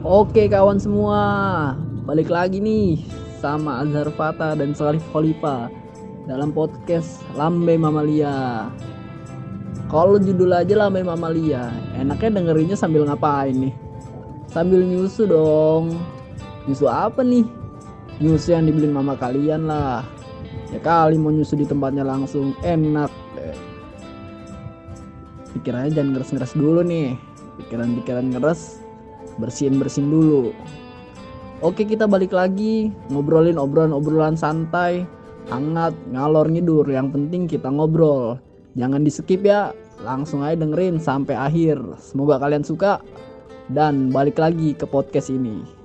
Oke kawan semua, balik lagi nih sama Azhar Fata dan Salif Khalifa dalam podcast Lambe Mamalia. Kalau judul aja Lambe Mamalia, enaknya dengerinnya sambil ngapain nih? Sambil nyusu dong. Nyusu apa nih? Nyusu yang dibeliin mama kalian lah. Ya kali mau nyusu di tempatnya langsung enak. Pikirannya jangan ngeres-ngeres dulu nih. Pikiran-pikiran ngeres bersihin-bersihin dulu. Oke kita balik lagi ngobrolin obrolan-obrolan santai, hangat, ngalor ngidur. Yang penting kita ngobrol. Jangan di skip ya, langsung aja dengerin sampai akhir. Semoga kalian suka dan balik lagi ke podcast ini.